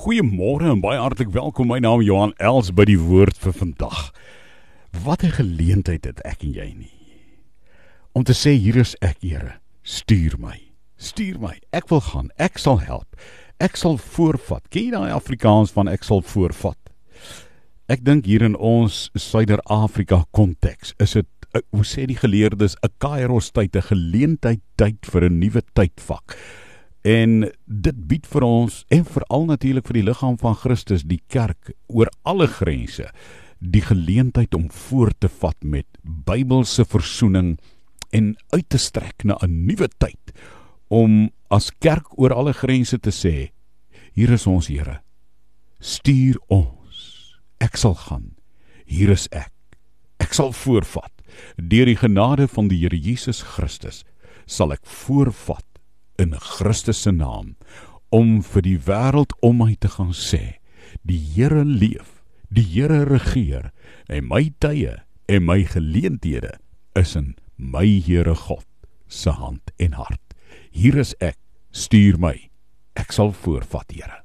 Goeiemôre en baie hartlik welkom. My naam is Johan Els by die woord vir vandag. Wat 'n geleentheid het ek en jy nie. Om te sê hier is ek, Here. Stuur my. Stuur my. Ek wil gaan. Ek sal help. Ek sal voorvat. Ken jy daai Afrikaans van ek sal voorvat? Ek dink hier in ons Suider-Afrika konteks is dit hoe sê die geleerdes 'n kairos tyd, 'n geleentheid tyd vir 'n nuwe tydvak. En dit bied vir ons en veral natuurlik vir die liggaam van Christus, die kerk oor alle grense, die geleentheid om voort te vat met Bybelse verzoening en uit te strek na 'n nuwe tyd om as kerk oor alle grense te sê: Hier is ons Here. Stuur ons. Ek sal gaan. Hier is ek. Ek sal voorvat. Deur die genade van die Here Jesus Christus sal ek voorvat in Christus se naam om vir die wêreld om my te gaan sê die Here leef die Here regeer en my tye en my geleenthede is in my Here God se hand en hart. Hier is ek. Stuur my. Ek sal voorvat Here